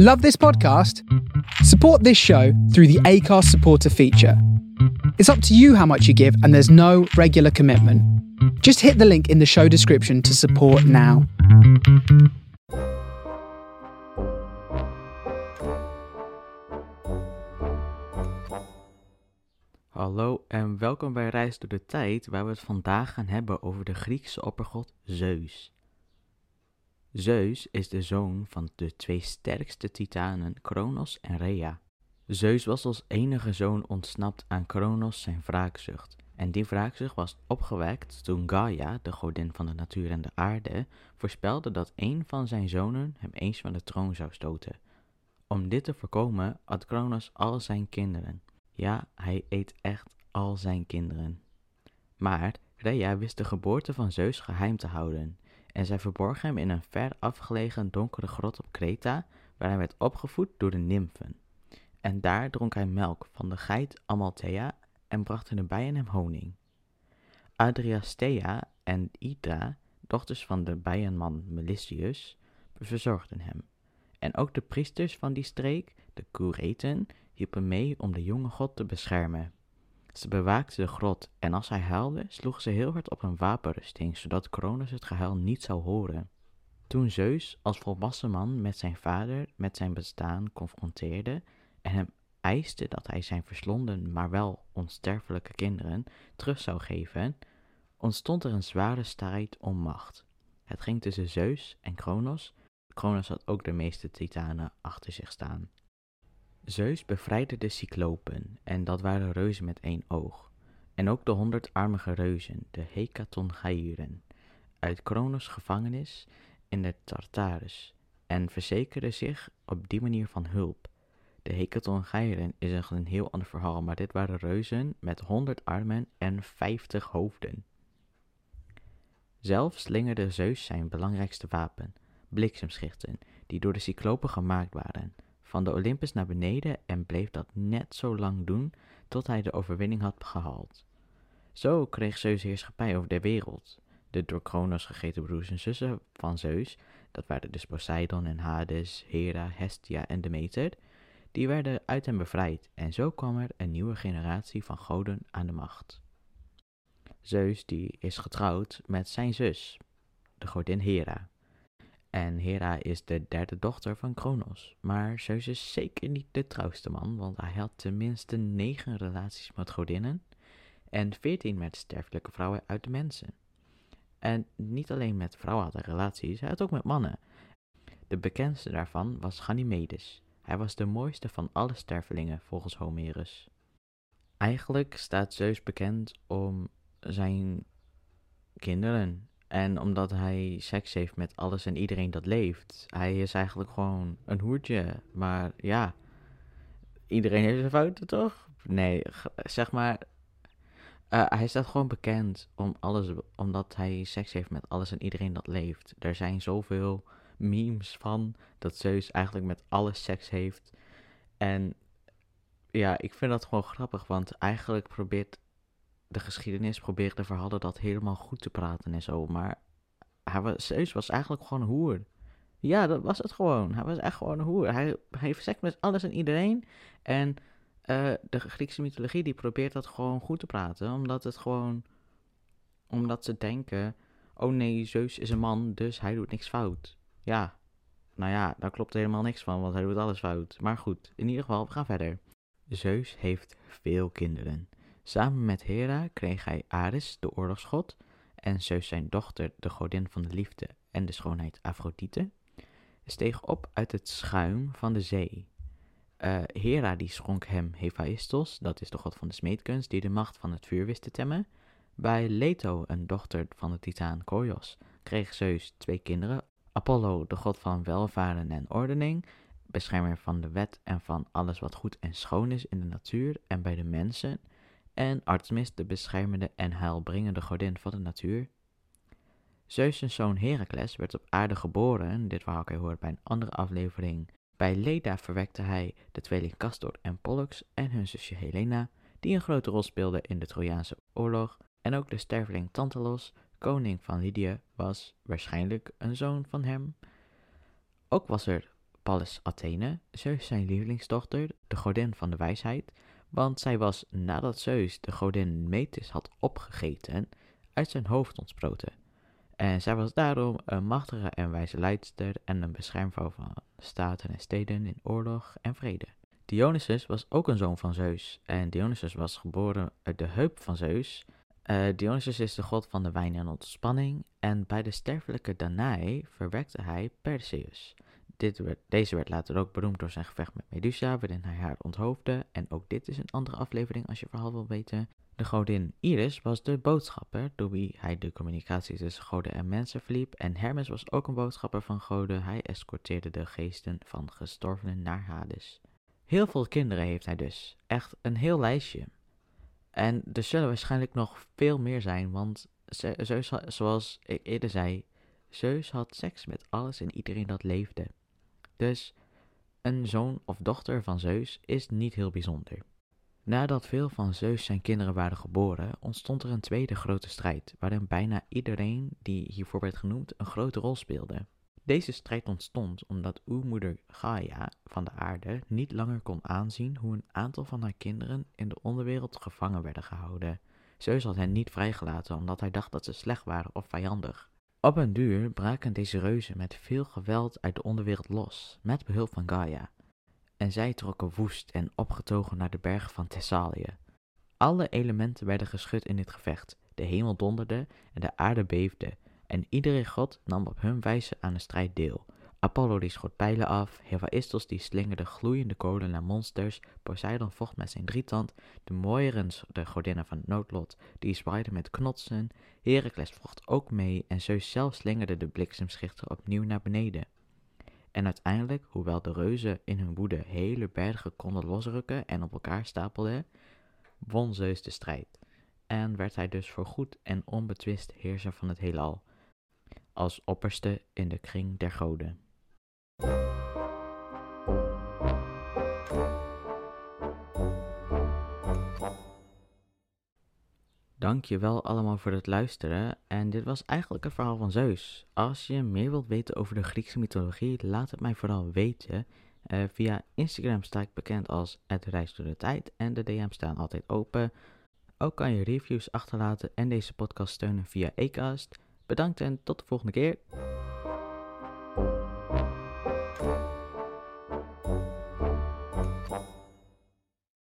Love this podcast? Support this show through the ACARS supporter feature. It's up to you how much you give, and there's no regular commitment. Just hit the link in the show description to support now. Hallo en welkom bij Reis door de Tijd, waar we het vandaag gaan hebben over de Griekse oppergod Zeus. Zeus is de zoon van de twee sterkste titanen Kronos en Rhea. Zeus was als enige zoon ontsnapt aan Kronos zijn wraakzucht. En die wraakzucht was opgewekt toen Gaia, de godin van de natuur en de aarde, voorspelde dat een van zijn zonen hem eens van de troon zou stoten. Om dit te voorkomen had Kronos al zijn kinderen. Ja, hij eet echt al zijn kinderen. Maar Rhea wist de geboorte van Zeus geheim te houden en zij verborg hem in een ver afgelegen donkere grot op Kreta, waar hij werd opgevoed door de nymfen. En daar dronk hij melk van de geit Amalthea en brachten de bijen hem honing. Adriastea en Ida, dochters van de bijenman Melicius, verzorgden hem. En ook de priesters van die streek, de Kureten, hielpen mee om de jonge god te beschermen. Ze bewaakten de grot en als hij huilde, sloegen ze heel hard op een wapenrusting, zodat Cronus het gehuil niet zou horen. Toen Zeus als volwassen man met zijn vader met zijn bestaan confronteerde en hem eiste dat hij zijn verslonden, maar wel onsterfelijke kinderen terug zou geven, ontstond er een zware strijd om macht. Het ging tussen Zeus en Kronos. Kronos had ook de meeste titanen achter zich staan. Zeus bevrijdde de cyclopen, en dat waren reuzen met één oog, en ook de honderdarmige reuzen, de Hekatongeiren, uit Kronos gevangenis in de Tartarus, en verzekerde zich op die manier van hulp. De Hekatongeiren is een heel ander verhaal, maar dit waren reuzen met honderd armen en vijftig hoofden. Zelf slingerde Zeus zijn belangrijkste wapen, bliksemschichten, die door de cyclopen gemaakt waren van de Olympus naar beneden en bleef dat net zo lang doen tot hij de overwinning had gehaald. Zo kreeg Zeus heerschappij over de wereld. De door Kronos gegeten broers en zussen van Zeus, dat waren dus Poseidon en Hades, Hera, Hestia en Demeter, die werden uit hem bevrijd en zo kwam er een nieuwe generatie van goden aan de macht. Zeus die is getrouwd met zijn zus, de godin Hera. En Hera is de derde dochter van Kronos. Maar Zeus is zeker niet de trouwste man, want hij had tenminste negen relaties met godinnen en veertien met sterfelijke vrouwen uit de mensen. En niet alleen met vrouwen had hij relaties, hij had ook met mannen. De bekendste daarvan was Ganymedes. Hij was de mooiste van alle stervelingen volgens Homerus. Eigenlijk staat Zeus bekend om zijn kinderen en omdat hij seks heeft met alles en iedereen dat leeft. Hij is eigenlijk gewoon een hoertje. Maar ja, iedereen heeft zijn fouten toch? Nee, zeg maar. Uh, hij staat gewoon bekend om alles, omdat hij seks heeft met alles en iedereen dat leeft. Er zijn zoveel memes van dat Zeus eigenlijk met alles seks heeft. En ja, ik vind dat gewoon grappig, want eigenlijk probeert de geschiedenis probeerde de verhalen dat helemaal goed te praten en zo. Maar hij was, Zeus was eigenlijk gewoon een hoer. Ja, dat was het gewoon. Hij was echt gewoon een hoer. Hij, hij heeft seks met alles en iedereen. En uh, de Griekse mythologie die probeert dat gewoon goed te praten. Omdat het gewoon... Omdat ze denken... Oh nee, Zeus is een man, dus hij doet niks fout. Ja, nou ja, daar klopt helemaal niks van, want hij doet alles fout. Maar goed, in ieder geval, we gaan verder. Zeus heeft veel kinderen. Samen met Hera kreeg hij Ares, de oorlogsgod, en Zeus zijn dochter, de godin van de liefde en de schoonheid Afrodite, steeg op uit het schuim van de zee. Uh, Hera die schonk hem Hephaistos, dat is de god van de smeedkunst, die de macht van het vuur wist te temmen. Bij Leto, een dochter van de titaan Koios, kreeg Zeus twee kinderen, Apollo, de god van welvaren en ordening, beschermer van de wet en van alles wat goed en schoon is in de natuur en bij de mensen, en Artemis, de beschermende en heilbrengende godin van de natuur. Zeus' zoon Herakles werd op aarde geboren, dit verhaal kan je horen bij een andere aflevering. Bij Leda verwekte hij de tweeling Castor en Pollux en hun zusje Helena, die een grote rol speelde in de Trojaanse oorlog, en ook de sterveling Tantalos, koning van Lydië, was waarschijnlijk een zoon van hem. Ook was er Pallas Athene, Zeus zijn lievelingsdochter, de godin van de wijsheid, want zij was nadat Zeus de godin Metis had opgegeten, uit zijn hoofd ontsproten. En zij was daarom een machtige en wijze leidster en een beschermvrouw van staten en steden in oorlog en vrede. Dionysus was ook een zoon van Zeus en Dionysus was geboren uit de heup van Zeus. Uh, Dionysus is de god van de wijn en ontspanning en bij de sterfelijke Danae verwekte hij Perseus. Dit deze werd later ook beroemd door zijn gevecht met Medusa, waarin hij haar onthoofde. En ook dit is een andere aflevering als je verhaal wil weten. De godin Iris was de boodschapper, door wie hij de communicatie tussen goden en mensen verliep. En Hermes was ook een boodschapper van goden. Hij escorteerde de geesten van gestorvenen naar Hades. Heel veel kinderen heeft hij dus. Echt een heel lijstje. En er zullen waarschijnlijk nog veel meer zijn, want Zeus, zoals ik eerder zei, Zeus had seks met alles en iedereen dat leefde. Dus een zoon of dochter van Zeus is niet heel bijzonder. Nadat veel van Zeus zijn kinderen waren geboren, ontstond er een tweede grote strijd, waarin bijna iedereen die hiervoor werd genoemd een grote rol speelde. Deze strijd ontstond omdat moeder Gaia van de aarde niet langer kon aanzien hoe een aantal van haar kinderen in de onderwereld gevangen werden gehouden. Zeus had hen niet vrijgelaten omdat hij dacht dat ze slecht waren of vijandig. Op een duur braken deze reuzen met veel geweld uit de onderwereld los, met behulp van Gaia. En zij trokken woest en opgetogen naar de bergen van Thessalië. Alle elementen werden geschud in dit gevecht, de hemel donderde en de aarde beefde, en iedere god nam op hun wijze aan de strijd deel. Apollo die schoot pijlen af, Hephaïstos die slingerde gloeiende kolen naar monsters, Poseidon vocht met zijn drietand, de Moirens, de godinnen van het noodlot, die zwaaiden met knotsen, Heracles vocht ook mee en Zeus zelf slingerde de bliksemschichten opnieuw naar beneden. En uiteindelijk, hoewel de reuzen in hun woede hele bergen konden losrukken en op elkaar stapelden, won Zeus de strijd. En werd hij dus voorgoed en onbetwist heerser van het heelal, als opperste in de kring der goden. Dank je wel allemaal voor het luisteren. En dit was eigenlijk het verhaal van Zeus. Als je meer wilt weten over de Griekse mythologie, laat het mij vooral weten. Uh, via Instagram sta ik bekend als het Reis door de Tijd en de DM's staan altijd open. Ook kan je reviews achterlaten en deze podcast steunen via Acast. Bedankt en tot de volgende keer.